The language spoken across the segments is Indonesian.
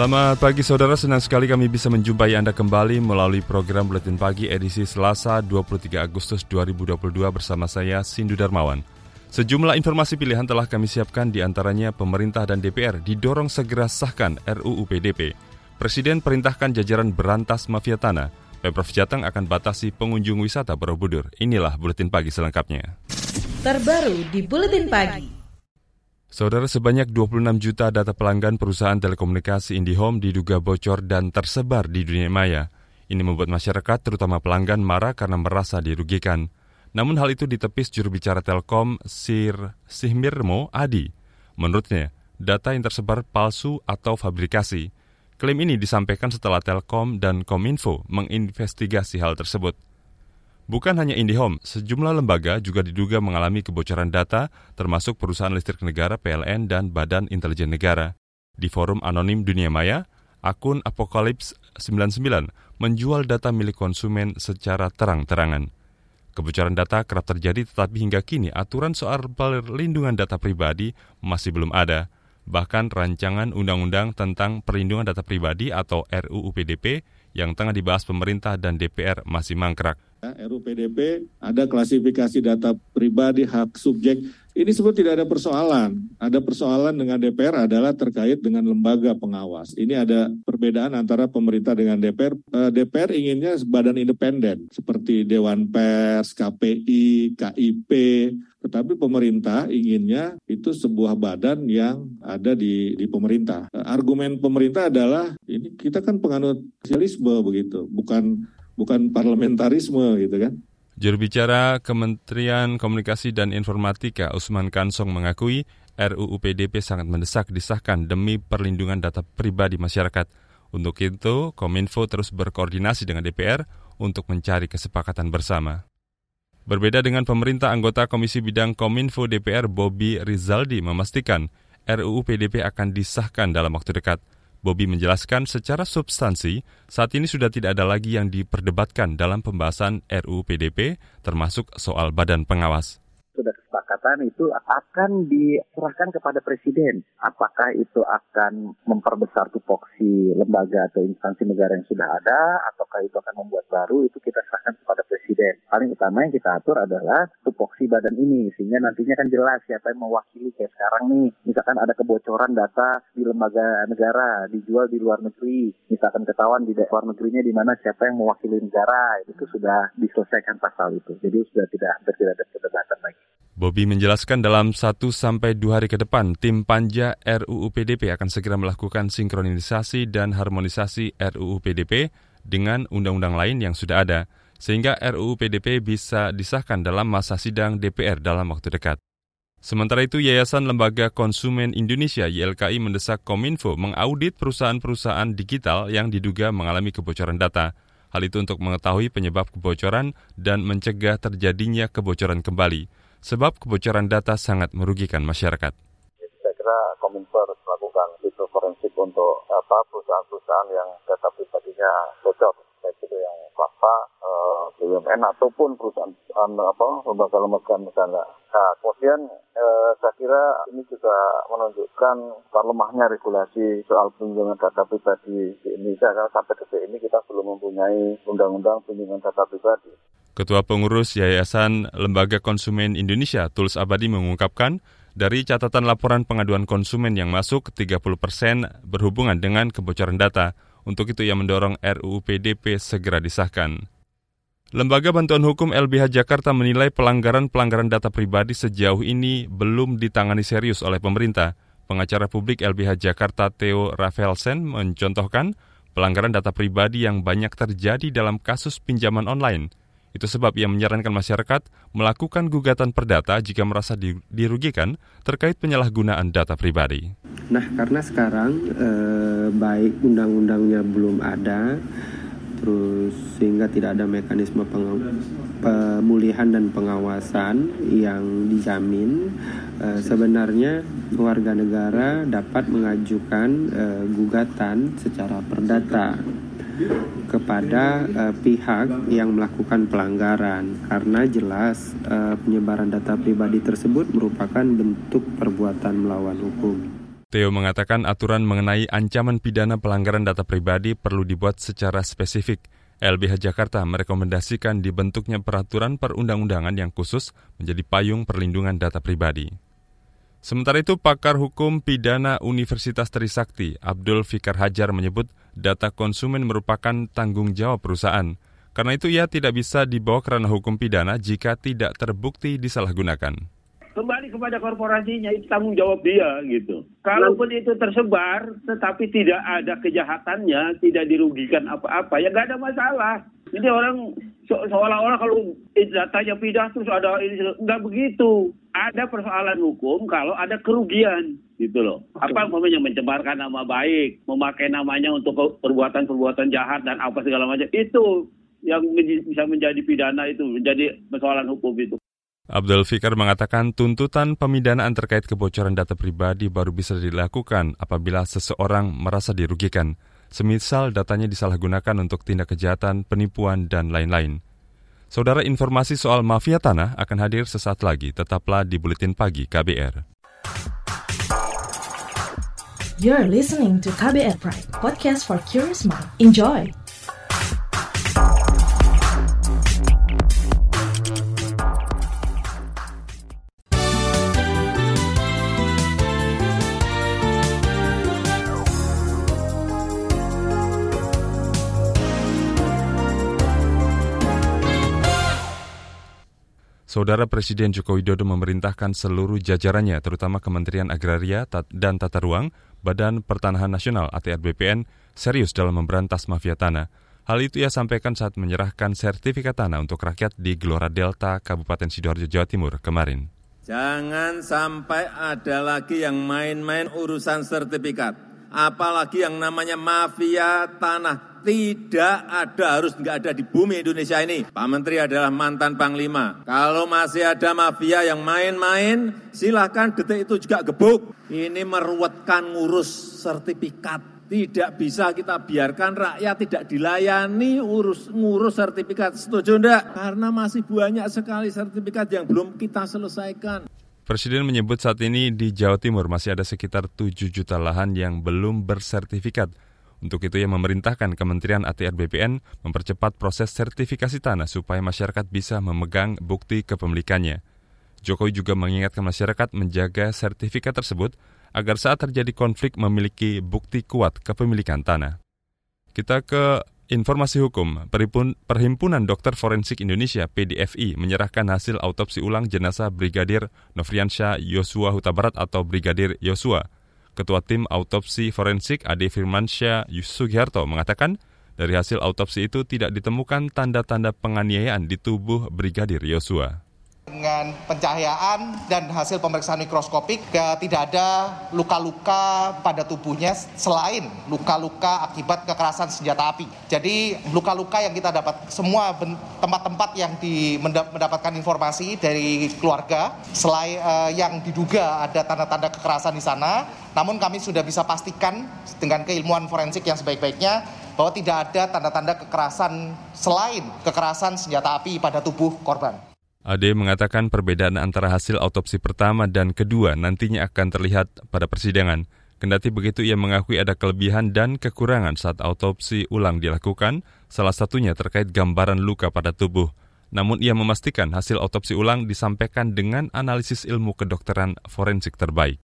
Selamat pagi saudara, senang sekali kami bisa menjumpai Anda kembali melalui program Buletin Pagi edisi Selasa 23 Agustus 2022 bersama saya Sindu Darmawan. Sejumlah informasi pilihan telah kami siapkan di antaranya pemerintah dan DPR didorong segera sahkan RUU PDP. Presiden perintahkan jajaran berantas mafia tanah. Pemprov Jateng akan batasi pengunjung wisata Borobudur. Inilah Buletin Pagi selengkapnya. Terbaru di Buletin Pagi. Saudara sebanyak 26 juta data pelanggan perusahaan telekomunikasi IndiHome diduga bocor dan tersebar di dunia maya. Ini membuat masyarakat, terutama pelanggan, marah karena merasa dirugikan. Namun hal itu ditepis juru bicara Telkom, Sir Sihmirmo Adi. Menurutnya, data yang tersebar palsu atau fabrikasi. Klaim ini disampaikan setelah Telkom dan Kominfo menginvestigasi hal tersebut. Bukan hanya IndiHome, sejumlah lembaga juga diduga mengalami kebocoran data, termasuk perusahaan listrik negara PLN dan Badan Intelijen Negara. Di forum anonim Dunia Maya, akun Apocalypse 99 menjual data milik konsumen secara terang-terangan. Kebocoran data kerap terjadi tetapi hingga kini aturan soal perlindungan data pribadi masih belum ada. Bahkan rancangan undang-undang tentang perlindungan data pribadi atau RUU PDP yang tengah dibahas pemerintah dan DPR masih mangkrak. Ya, RUPDP ada klasifikasi data pribadi hak subjek. Ini sebut tidak ada persoalan. Ada persoalan dengan DPR adalah terkait dengan lembaga pengawas. Ini ada perbedaan antara pemerintah dengan DPR. Eh, DPR inginnya badan independen seperti Dewan Pers, KPI, KIP. Tetapi pemerintah inginnya itu sebuah badan yang ada di, di pemerintah. Eh, argumen pemerintah adalah ini kita kan penganut sosialisme begitu, bukan bukan parlamentarisme gitu kan. Juru bicara Kementerian Komunikasi dan Informatika Usman Kansong mengakui RUU PDP sangat mendesak disahkan demi perlindungan data pribadi masyarakat. Untuk itu, Kominfo terus berkoordinasi dengan DPR untuk mencari kesepakatan bersama. Berbeda dengan pemerintah, anggota Komisi Bidang Kominfo DPR Bobby Rizaldi memastikan RUU PDP akan disahkan dalam waktu dekat. Bobby menjelaskan secara substansi, saat ini sudah tidak ada lagi yang diperdebatkan dalam pembahasan RUU PDP, termasuk soal badan pengawas sudah kesepakatan itu akan diserahkan kepada presiden. Apakah itu akan memperbesar tupoksi lembaga atau instansi negara yang sudah ada, ataukah itu akan membuat baru, itu kita serahkan kepada presiden. Paling utama yang kita atur adalah tupoksi badan ini, sehingga nantinya kan jelas siapa yang mewakili kayak sekarang nih. Misalkan ada kebocoran data di lembaga negara, dijual di luar negeri, misalkan ketahuan di luar negerinya di mana siapa yang mewakili negara, itu sudah diselesaikan pasal itu. Jadi sudah tidak hampir tidak ada perdebatan lagi. Bobby menjelaskan dalam 1 sampai 2 hari ke depan, tim panja RUU PDP akan segera melakukan sinkronisasi dan harmonisasi RUU PDP dengan undang-undang lain yang sudah ada, sehingga RUU PDP bisa disahkan dalam masa sidang DPR dalam waktu dekat. Sementara itu, Yayasan Lembaga Konsumen Indonesia YLKI mendesak Kominfo mengaudit perusahaan-perusahaan digital yang diduga mengalami kebocoran data. Hal itu untuk mengetahui penyebab kebocoran dan mencegah terjadinya kebocoran kembali sebab kebocoran data sangat merugikan masyarakat. Saya kira Kominfo harus melakukan itu forensik untuk apa perusahaan-perusahaan yang data pribadinya bocor, baik itu yang swasta, eh, BUMN ataupun perusahaan apa lembaga-lembaga negara. Nah, kemudian eh, saya kira ini juga menunjukkan lemahnya regulasi soal perlindungan data pribadi di Indonesia karena sampai detik ini kita belum mempunyai undang-undang perlindungan data pribadi. Ketua Pengurus Yayasan Lembaga Konsumen Indonesia, Tuls Abadi mengungkapkan, dari catatan laporan pengaduan konsumen yang masuk, 30 persen berhubungan dengan kebocoran data. Untuk itu ia mendorong RUU PDP segera disahkan. Lembaga Bantuan Hukum LBH Jakarta menilai pelanggaran-pelanggaran data pribadi sejauh ini belum ditangani serius oleh pemerintah. Pengacara publik LBH Jakarta Theo Rafaelsen mencontohkan pelanggaran data pribadi yang banyak terjadi dalam kasus pinjaman online – itu sebab ia menyarankan masyarakat melakukan gugatan perdata jika merasa dirugikan terkait penyalahgunaan data pribadi. Nah, karena sekarang eh, baik undang-undangnya belum ada, terus sehingga tidak ada mekanisme pemulihan dan pengawasan yang dijamin uh, sebenarnya warga negara dapat mengajukan uh, gugatan secara perdata kepada uh, pihak yang melakukan pelanggaran karena jelas uh, penyebaran data pribadi tersebut merupakan bentuk perbuatan melawan hukum. Theo mengatakan aturan mengenai ancaman pidana pelanggaran data pribadi perlu dibuat secara spesifik LBH Jakarta merekomendasikan dibentuknya peraturan perundang-undangan yang khusus menjadi payung perlindungan data pribadi. Sementara itu, pakar hukum pidana Universitas Trisakti, Abdul Fikar Hajar menyebut data konsumen merupakan tanggung jawab perusahaan. Karena itu ia tidak bisa dibawa ke ranah hukum pidana jika tidak terbukti disalahgunakan kembali kepada korporasinya itu tanggung jawab dia gitu. Kalaupun itu tersebar tetapi tidak ada kejahatannya, tidak dirugikan apa-apa, ya nggak ada masalah. Jadi orang se seolah-olah kalau datanya pindah terus ada ini nggak begitu. Ada persoalan hukum kalau ada kerugian gitu loh. Apa namanya mencemarkan nama baik, memakai namanya untuk perbuatan-perbuatan jahat dan apa segala macam itu yang bisa menjadi pidana itu menjadi persoalan hukum itu. Abdul Fikar mengatakan tuntutan pemidanaan terkait kebocoran data pribadi baru bisa dilakukan apabila seseorang merasa dirugikan, semisal datanya disalahgunakan untuk tindak kejahatan, penipuan, dan lain-lain. Saudara informasi soal mafia tanah akan hadir sesaat lagi, tetaplah di Buletin Pagi KBR. You're listening to KBR Pride, podcast for curious mind. Enjoy! Saudara Presiden Joko Widodo memerintahkan seluruh jajarannya, terutama Kementerian Agraria dan Tata Ruang, Badan Pertanahan Nasional ATR BPN, serius dalam memberantas mafia tanah. Hal itu ia sampaikan saat menyerahkan sertifikat tanah untuk rakyat di Gelora Delta, Kabupaten Sidoarjo, Jawa Timur kemarin. Jangan sampai ada lagi yang main-main urusan sertifikat. Apalagi yang namanya mafia tanah tidak ada, harus nggak ada di bumi Indonesia ini. Pak Menteri adalah mantan Panglima. Kalau masih ada mafia yang main-main, silahkan detik itu juga gebuk. Ini meruwetkan ngurus sertifikat. Tidak bisa kita biarkan rakyat tidak dilayani urus ngurus sertifikat. Setuju enggak? Karena masih banyak sekali sertifikat yang belum kita selesaikan. Presiden menyebut saat ini di Jawa Timur masih ada sekitar 7 juta lahan yang belum bersertifikat. Untuk itu ia memerintahkan Kementerian ATR BPN mempercepat proses sertifikasi tanah supaya masyarakat bisa memegang bukti kepemilikannya. Jokowi juga mengingatkan masyarakat menjaga sertifikat tersebut agar saat terjadi konflik memiliki bukti kuat kepemilikan tanah. Kita ke informasi hukum. Perhimpunan Dokter Forensik Indonesia PDFI menyerahkan hasil autopsi ulang jenazah Brigadir Nofriansyah Yosua Huta Barat atau Brigadir Yosua Ketua Tim Autopsi Forensik Ade Firmansyah Sugiharto mengatakan, dari hasil autopsi itu tidak ditemukan tanda-tanda penganiayaan di tubuh Brigadir Yosua dengan pencahayaan dan hasil pemeriksaan mikroskopik tidak ada luka-luka pada tubuhnya selain luka-luka akibat kekerasan senjata api. Jadi luka-luka yang kita dapat semua tempat-tempat yang di, mendapatkan informasi dari keluarga selain uh, yang diduga ada tanda-tanda kekerasan di sana, namun kami sudah bisa pastikan dengan keilmuan forensik yang sebaik-baiknya bahwa tidak ada tanda-tanda kekerasan selain kekerasan senjata api pada tubuh korban. Ade mengatakan perbedaan antara hasil autopsi pertama dan kedua nantinya akan terlihat pada persidangan. Kendati begitu ia mengakui ada kelebihan dan kekurangan saat autopsi ulang dilakukan, salah satunya terkait gambaran luka pada tubuh. Namun ia memastikan hasil autopsi ulang disampaikan dengan analisis ilmu kedokteran forensik terbaik.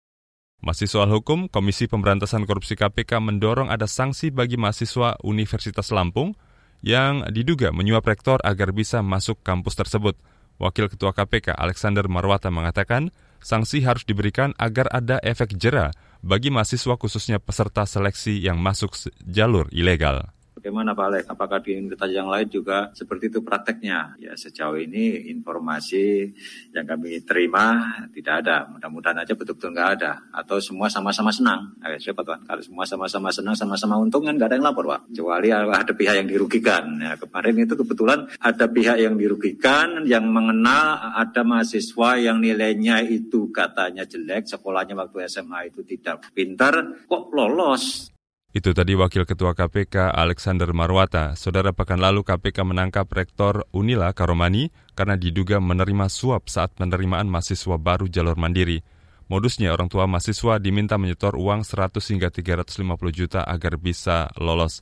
Masih soal hukum, Komisi Pemberantasan Korupsi KPK mendorong ada sanksi bagi mahasiswa Universitas Lampung yang diduga menyuap rektor agar bisa masuk kampus tersebut. Wakil Ketua KPK Alexander Marwata mengatakan, sanksi harus diberikan agar ada efek jera bagi mahasiswa khususnya peserta seleksi yang masuk jalur ilegal Bagaimana Pak Alex? Apakah di universitas yang lain juga seperti itu prakteknya? Ya sejauh ini informasi yang kami terima tidak ada. Mudah-mudahan aja betul-betul nggak ada. Atau semua sama-sama senang. Eh, siapa Tuhan? Kalau semua sama-sama senang, sama-sama untung kan nggak ada yang lapor Pak. Kecuali ada pihak yang dirugikan. Ya, kemarin itu kebetulan ada pihak yang dirugikan yang mengenal ada mahasiswa yang nilainya itu katanya jelek, sekolahnya waktu SMA itu tidak pintar, kok lolos. Itu tadi Wakil Ketua KPK Alexander Marwata. Saudara pekan lalu KPK menangkap Rektor Unila Karomani karena diduga menerima suap saat penerimaan mahasiswa baru jalur mandiri. Modusnya orang tua mahasiswa diminta menyetor uang 100 hingga 350 juta agar bisa lolos.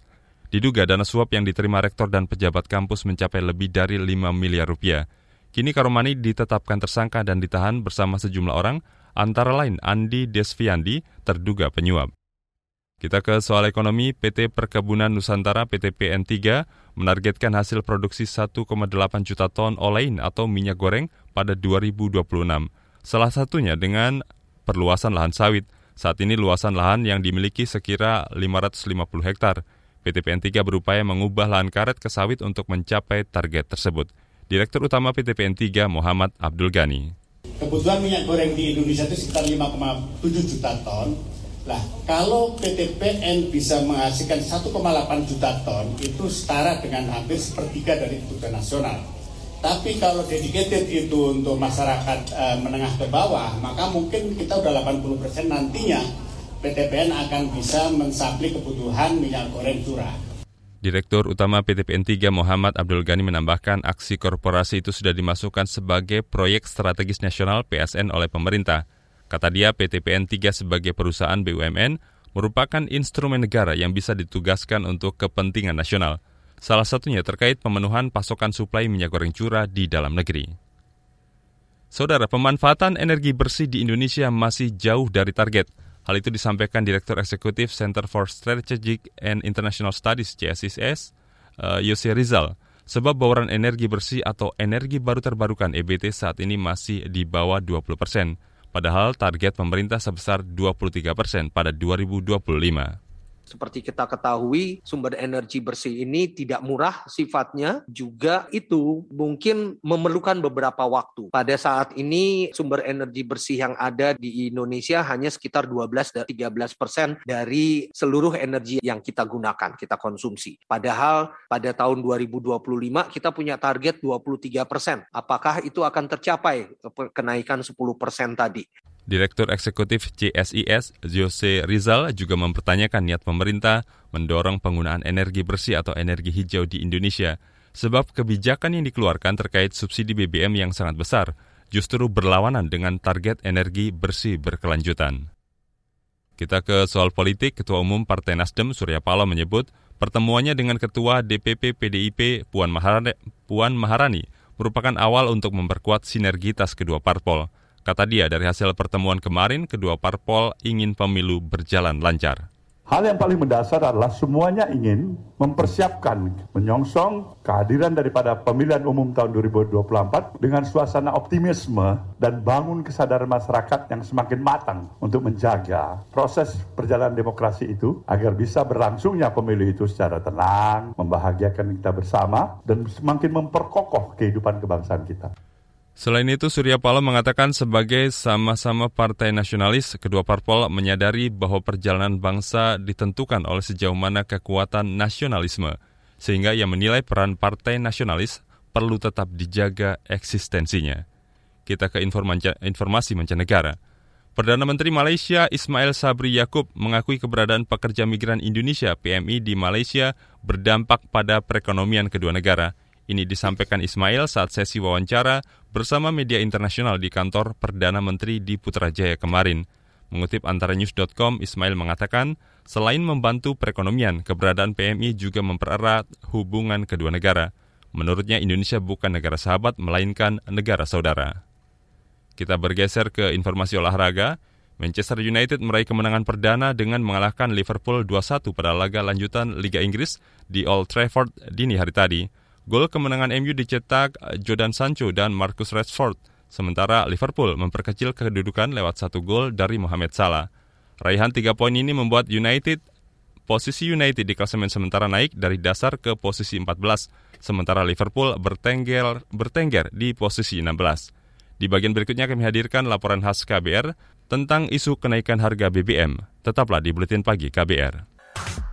Diduga dana suap yang diterima rektor dan pejabat kampus mencapai lebih dari 5 miliar rupiah. Kini Karomani ditetapkan tersangka dan ditahan bersama sejumlah orang, antara lain Andi Desviandi, terduga penyuap. Kita ke soal ekonomi, PT Perkebunan Nusantara PT PN3 menargetkan hasil produksi 1,8 juta ton olein atau minyak goreng pada 2026. Salah satunya dengan perluasan lahan sawit. Saat ini luasan lahan yang dimiliki sekira 550 hektar. PT PN3 berupaya mengubah lahan karet ke sawit untuk mencapai target tersebut. Direktur Utama PT PN3 Muhammad Abdul Ghani. Kebutuhan minyak goreng di Indonesia itu sekitar 5,7 juta ton Nah, kalau PTPN bisa menghasilkan 1,8 juta ton, itu setara dengan hampir sepertiga dari kebutuhan nasional. Tapi kalau dedicated itu untuk masyarakat e, menengah ke bawah, maka mungkin kita udah 80% nantinya PTPN akan bisa mensapli kebutuhan minyak goreng curah. Direktur Utama PTPN 3 Muhammad Abdul Ghani menambahkan aksi korporasi itu sudah dimasukkan sebagai proyek strategis nasional PSN oleh pemerintah. Kata dia, PT PN3 sebagai perusahaan BUMN merupakan instrumen negara yang bisa ditugaskan untuk kepentingan nasional. Salah satunya terkait pemenuhan pasokan suplai minyak goreng curah di dalam negeri. Saudara, pemanfaatan energi bersih di Indonesia masih jauh dari target. Hal itu disampaikan Direktur Eksekutif Center for Strategic and International Studies CSIS, uh, Yose Rizal. Sebab bauran energi bersih atau energi baru terbarukan EBT saat ini masih di bawah 20 persen padahal target pemerintah sebesar 23 persen pada 2025. Seperti kita ketahui, sumber energi bersih ini tidak murah sifatnya, juga itu mungkin memerlukan beberapa waktu. Pada saat ini, sumber energi bersih yang ada di Indonesia hanya sekitar 12 dan 13 persen dari seluruh energi yang kita gunakan, kita konsumsi. Padahal pada tahun 2025 kita punya target 23 persen. Apakah itu akan tercapai kenaikan 10 persen tadi? Direktur Eksekutif CSIS, Jose Rizal, juga mempertanyakan niat pemerintah mendorong penggunaan energi bersih atau energi hijau di Indonesia, sebab kebijakan yang dikeluarkan terkait subsidi BBM yang sangat besar justru berlawanan dengan target energi bersih berkelanjutan. Kita ke soal politik, Ketua Umum Partai Nasdem Surya Paloh menyebut pertemuannya dengan Ketua DPP PDIP Puan Maharani, merupakan awal untuk memperkuat sinergitas kedua parpol. Kata dia, dari hasil pertemuan kemarin, kedua parpol ingin pemilu berjalan lancar. Hal yang paling mendasar adalah semuanya ingin mempersiapkan, menyongsong kehadiran daripada pemilihan umum tahun 2024 dengan suasana optimisme dan bangun kesadaran masyarakat yang semakin matang untuk menjaga proses perjalanan demokrasi itu agar bisa berlangsungnya pemilu itu secara tenang, membahagiakan kita bersama, dan semakin memperkokoh kehidupan kebangsaan kita. Selain itu, Surya Paloh mengatakan sebagai sama-sama partai nasionalis, kedua parpol menyadari bahwa perjalanan bangsa ditentukan oleh sejauh mana kekuatan nasionalisme, sehingga ia menilai peran partai nasionalis perlu tetap dijaga eksistensinya. Kita ke informasi mancanegara. Perdana Menteri Malaysia Ismail Sabri Yaakob mengakui keberadaan pekerja migran Indonesia PMI di Malaysia berdampak pada perekonomian kedua negara – ini disampaikan Ismail saat sesi wawancara bersama media internasional di kantor Perdana Menteri di Putrajaya kemarin. Mengutip antara news.com, Ismail mengatakan, selain membantu perekonomian, keberadaan PMI juga mempererat hubungan kedua negara. Menurutnya Indonesia bukan negara sahabat, melainkan negara saudara. Kita bergeser ke informasi olahraga. Manchester United meraih kemenangan perdana dengan mengalahkan Liverpool 2-1 pada laga lanjutan Liga Inggris di Old Trafford dini hari tadi. Gol kemenangan MU dicetak Jordan Sancho dan Marcus Rashford, sementara Liverpool memperkecil kedudukan lewat satu gol dari Mohamed Salah. Raihan tiga poin ini membuat United Posisi United di klasemen sementara naik dari dasar ke posisi 14, sementara Liverpool bertengger, bertengger di posisi 16. Di bagian berikutnya kami hadirkan laporan khas KBR tentang isu kenaikan harga BBM. Tetaplah di Buletin Pagi KBR.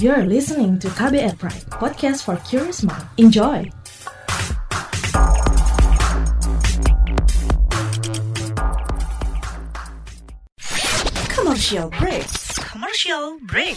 You're listening to KBR Pride, podcast for curious mind. Enjoy! Commercial break. Commercial break.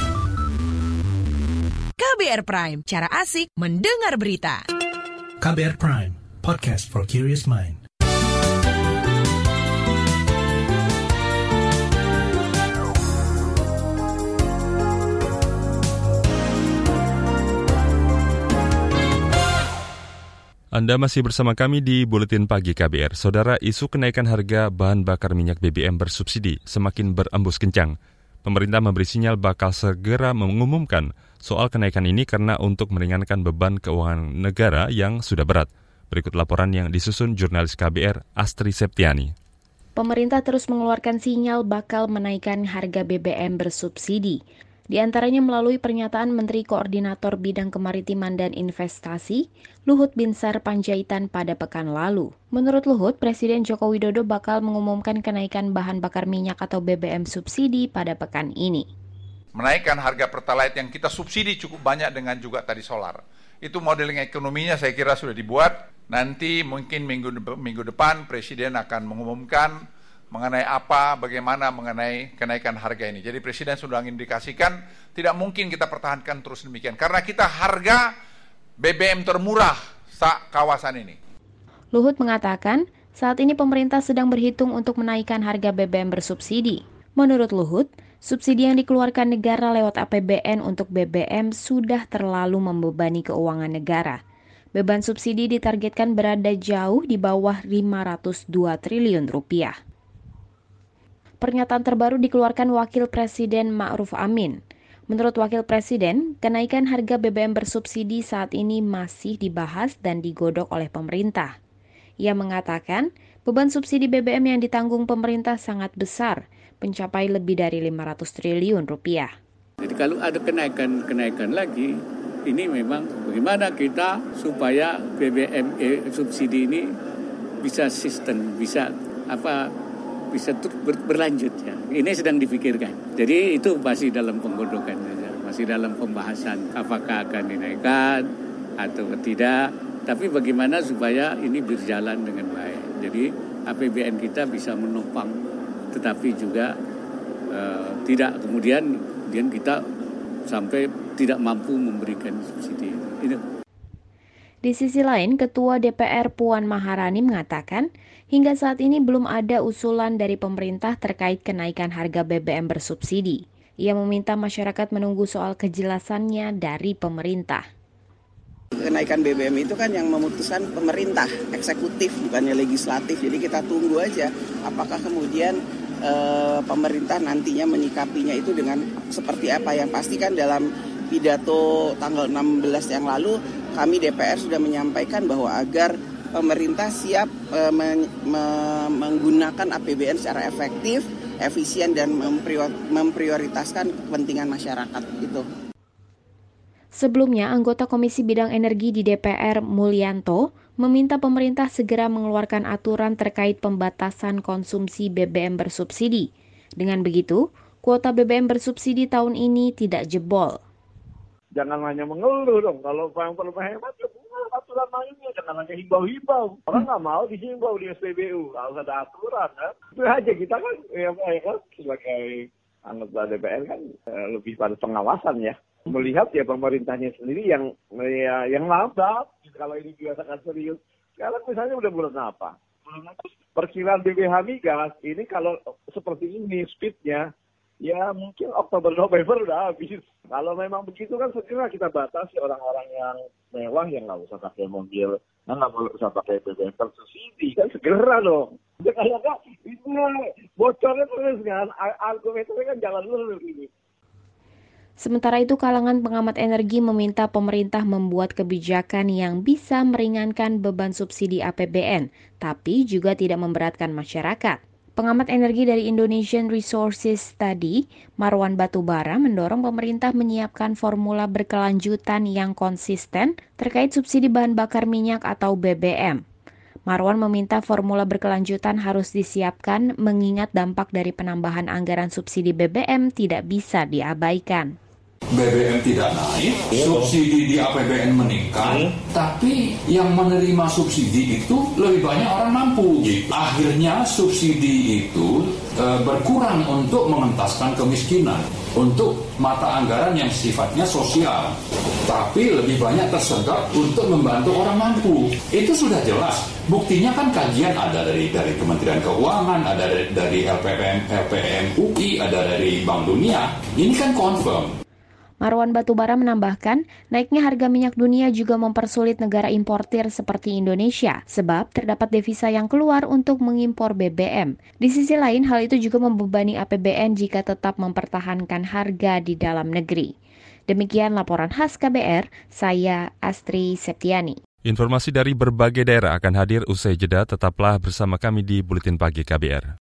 KBR Prime, cara asik mendengar berita. KBR Prime, podcast for curious mind. Anda masih bersama kami di Buletin Pagi KBR. Saudara, isu kenaikan harga bahan bakar minyak BBM bersubsidi semakin berembus kencang. Pemerintah memberi sinyal bakal segera mengumumkan soal kenaikan ini karena untuk meringankan beban keuangan negara yang sudah berat. Berikut laporan yang disusun jurnalis KBR Astri Septiani. Pemerintah terus mengeluarkan sinyal bakal menaikkan harga BBM bersubsidi. Di antaranya melalui pernyataan Menteri Koordinator Bidang Kemaritiman dan Investasi, Luhut Binsar Panjaitan pada pekan lalu. Menurut Luhut, Presiden Joko Widodo bakal mengumumkan kenaikan bahan bakar minyak atau BBM subsidi pada pekan ini. Menaikkan harga Pertalite yang kita subsidi cukup banyak dengan juga tadi solar. Itu modeling ekonominya saya kira sudah dibuat. Nanti mungkin minggu, minggu depan Presiden akan mengumumkan mengenai apa, bagaimana mengenai kenaikan harga ini. Jadi Presiden sudah indikasikan tidak mungkin kita pertahankan terus demikian. Karena kita harga BBM termurah sa kawasan ini. Luhut mengatakan, saat ini pemerintah sedang berhitung untuk menaikkan harga BBM bersubsidi. Menurut Luhut, subsidi yang dikeluarkan negara lewat APBN untuk BBM sudah terlalu membebani keuangan negara. Beban subsidi ditargetkan berada jauh di bawah 502 triliun rupiah. Pernyataan terbaru dikeluarkan Wakil Presiden Ma'ruf Amin. Menurut Wakil Presiden, kenaikan harga BBM bersubsidi saat ini masih dibahas dan digodok oleh pemerintah. Ia mengatakan, beban subsidi BBM yang ditanggung pemerintah sangat besar, mencapai lebih dari 500 triliun rupiah. Jadi kalau ada kenaikan-kenaikan lagi, ini memang bagaimana kita supaya BBM eh, subsidi ini bisa sistem, bisa apa bisa ber, berlanjut ya. Ini sedang dipikirkan. Jadi itu masih dalam penggodokan saja, masih dalam pembahasan apakah akan dinaikkan atau tidak. Tapi bagaimana supaya ini berjalan dengan baik. Jadi APBN kita bisa menopang, tetapi juga uh, tidak kemudian kemudian kita sampai tidak mampu memberikan subsidi. Ini. Di sisi lain, Ketua DPR Puan Maharani mengatakan, hingga saat ini belum ada usulan dari pemerintah terkait kenaikan harga BBM bersubsidi. Ia meminta masyarakat menunggu soal kejelasannya dari pemerintah. Kenaikan BBM itu kan yang memutuskan pemerintah, eksekutif, bukannya legislatif. Jadi kita tunggu aja apakah kemudian e, pemerintah nantinya menyikapinya itu dengan seperti apa. Yang pasti kan dalam pidato tanggal 16 yang lalu kami DPR sudah menyampaikan bahwa agar pemerintah siap e, men, me, menggunakan APBN secara efektif, efisien dan memprioritaskan kepentingan masyarakat itu. Sebelumnya, anggota Komisi Bidang Energi di DPR Mulyanto meminta pemerintah segera mengeluarkan aturan terkait pembatasan konsumsi BBM bersubsidi. Dengan begitu, Kuota BBM bersubsidi tahun ini tidak jebol. Jangan hanya mengeluh dong. Kalau perlu hemat, ya aturan mainnya. Jangan hanya himbau-himbau. Orang nggak mau dihimbau di SPBU. Harus ada aturan kan. Itu aja kita kan, ya, ya kan sebagai anggota DPR kan eh, lebih pada pengawasan ya. Melihat ya pemerintahnya sendiri yang ya, yang lambat. Kalau ini biasakan serius. Sekarang misalnya udah bulan apa? Perkiraan BBH migas ini kalau seperti ini speednya ya mungkin Oktober November udah habis. Kalau memang begitu kan segera kita batasi orang-orang yang mewah yang nggak usah pakai mobil, nggak boleh usah pakai BBM bersubsidi kan segera dong. Ya kalau nggak itu bocornya terus kan argumennya kan jalan lurus ini. Sementara itu, kalangan pengamat energi meminta pemerintah membuat kebijakan yang bisa meringankan beban subsidi APBN, tapi juga tidak memberatkan masyarakat. Pengamat energi dari Indonesian Resources Study, Marwan Batubara, mendorong pemerintah menyiapkan formula berkelanjutan yang konsisten terkait subsidi bahan bakar minyak atau BBM. Marwan meminta formula berkelanjutan harus disiapkan mengingat dampak dari penambahan anggaran subsidi BBM tidak bisa diabaikan. BBM tidak naik, subsidi di APBN meningkat, tapi yang menerima subsidi itu lebih banyak orang mampu. Akhirnya subsidi itu e, berkurang untuk mengentaskan kemiskinan, untuk mata anggaran yang sifatnya sosial, tapi lebih banyak tersedot untuk membantu orang mampu. Itu sudah jelas. Buktinya kan kajian ada dari dari Kementerian Keuangan, ada dari, dari LPM, LPM UI, ada dari Bank Dunia. Ini kan confirm. Marwan Batubara menambahkan, naiknya harga minyak dunia juga mempersulit negara importir seperti Indonesia, sebab terdapat devisa yang keluar untuk mengimpor BBM. Di sisi lain, hal itu juga membebani APBN jika tetap mempertahankan harga di dalam negeri. Demikian laporan khas KBR, saya Astri Septiani. Informasi dari berbagai daerah akan hadir usai jeda, tetaplah bersama kami di Buletin Pagi KBR.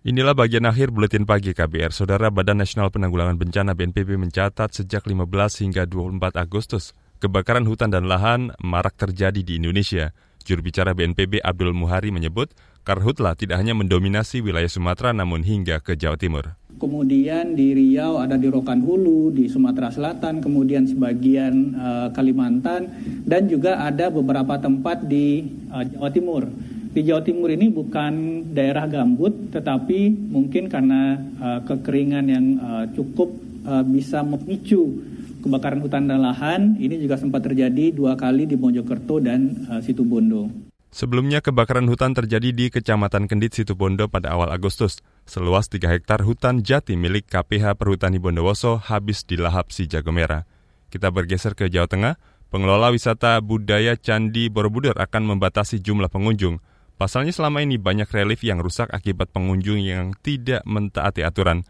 Inilah bagian akhir buletin pagi KBR. Saudara Badan Nasional Penanggulangan Bencana BNPB mencatat sejak 15 hingga 24 Agustus, kebakaran hutan dan lahan marak terjadi di Indonesia. Juru bicara BNPB Abdul Muhari menyebut, karhutlah tidak hanya mendominasi wilayah Sumatera namun hingga ke Jawa Timur. Kemudian di Riau ada di Rokan Hulu, di Sumatera Selatan, kemudian sebagian uh, Kalimantan, dan juga ada beberapa tempat di uh, Jawa Timur di Jawa Timur ini bukan daerah gambut, tetapi mungkin karena uh, kekeringan yang uh, cukup uh, bisa memicu kebakaran hutan dan lahan. Ini juga sempat terjadi dua kali di Mojokerto dan uh, Situbondo. Sebelumnya kebakaran hutan terjadi di Kecamatan Kendit Situbondo pada awal Agustus. Seluas 3 hektar hutan jati milik KPH Perhutani Bondowoso habis dilahap si jago merah. Kita bergeser ke Jawa Tengah. Pengelola wisata budaya Candi Borobudur akan membatasi jumlah pengunjung. Pasalnya selama ini banyak relief yang rusak akibat pengunjung yang tidak mentaati aturan.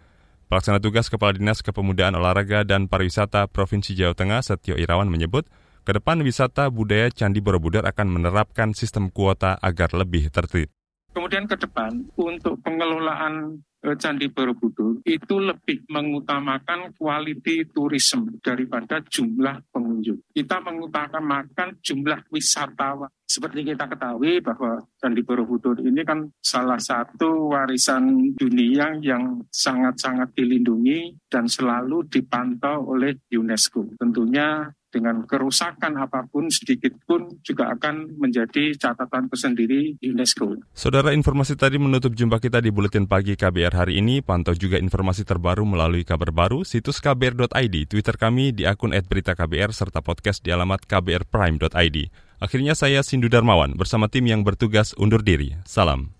Pelaksana tugas Kepala Dinas Kepemudaan Olahraga dan Pariwisata Provinsi Jawa Tengah Setio Irawan menyebut, ke depan wisata budaya Candi Borobudur akan menerapkan sistem kuota agar lebih tertib. Kemudian ke depan untuk pengelolaan Candi Borobudur itu lebih mengutamakan quality tourism daripada jumlah pengunjung. Kita mengutamakan jumlah wisatawan. Seperti kita ketahui bahwa Candi Borobudur ini kan salah satu warisan dunia yang sangat-sangat dilindungi dan selalu dipantau oleh UNESCO. Tentunya dengan kerusakan apa pun sedikit pun juga akan menjadi catatan tersendiri UNESCO. Saudara informasi tadi menutup jumpa kita di Buletin Pagi KBR hari ini. Pantau juga informasi terbaru melalui kabar baru, situs kbr.id, Twitter kami di akun @beritaKBR serta podcast di alamat kbrprime.id. Akhirnya saya Sindu Darmawan bersama tim yang bertugas undur diri. Salam.